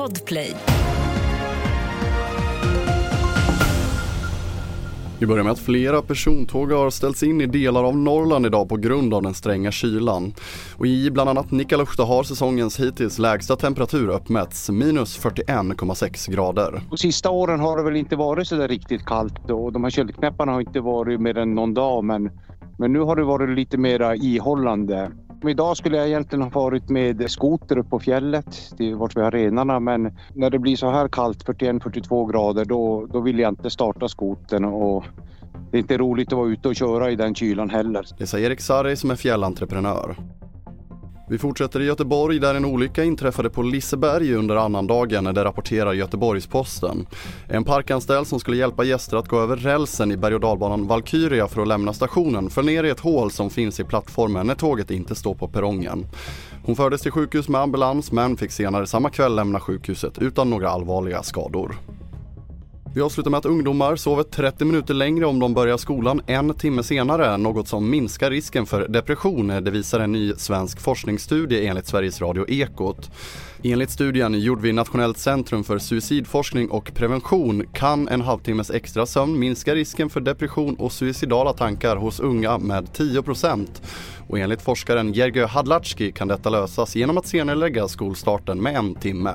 Podplay. Vi börjar med att flera persontåg har ställts in i delar av Norrland idag på grund av den stränga kylan. Och i bland annat Nikkaluokta har säsongens hittills lägsta temperatur uppmätts, minus 41,6 grader. De sista åren har det väl inte varit så där riktigt kallt och de här köldknäpparna har inte varit mer än någon dag men, men nu har det varit lite mera ihållande. Idag skulle jag egentligen ha varit med skoter upp på fjället, det är vart vi har renarna, men när det blir så här kallt, 41-42 grader, då, då vill jag inte starta skoten och det är inte roligt att vara ute och köra i den kylan heller. Det säger Erik Sarri som är fjällentreprenör. Vi fortsätter i Göteborg där en olycka inträffade på Liseberg under annandagen, det rapporterar Göteborgs-Posten. En parkanställd som skulle hjälpa gäster att gå över rälsen i berg och dalbanan Valkyria för att lämna stationen föll ner i ett hål som finns i plattformen när tåget inte står på perrongen. Hon fördes till sjukhus med ambulans men fick senare samma kväll lämna sjukhuset utan några allvarliga skador. Vi avslutar med att ungdomar sover 30 minuter längre om de börjar skolan en timme senare, något som minskar risken för depression, det visar en ny svensk forskningsstudie enligt Sveriges Radio Ekot. Enligt studien gjord vid Nationellt centrum för suicidforskning och prevention kan en halvtimmes extra sömn minska risken för depression och suicidala tankar hos unga med 10% och enligt forskaren Jergö Hadlatski kan detta lösas genom att senarelägga skolstarten med en timme.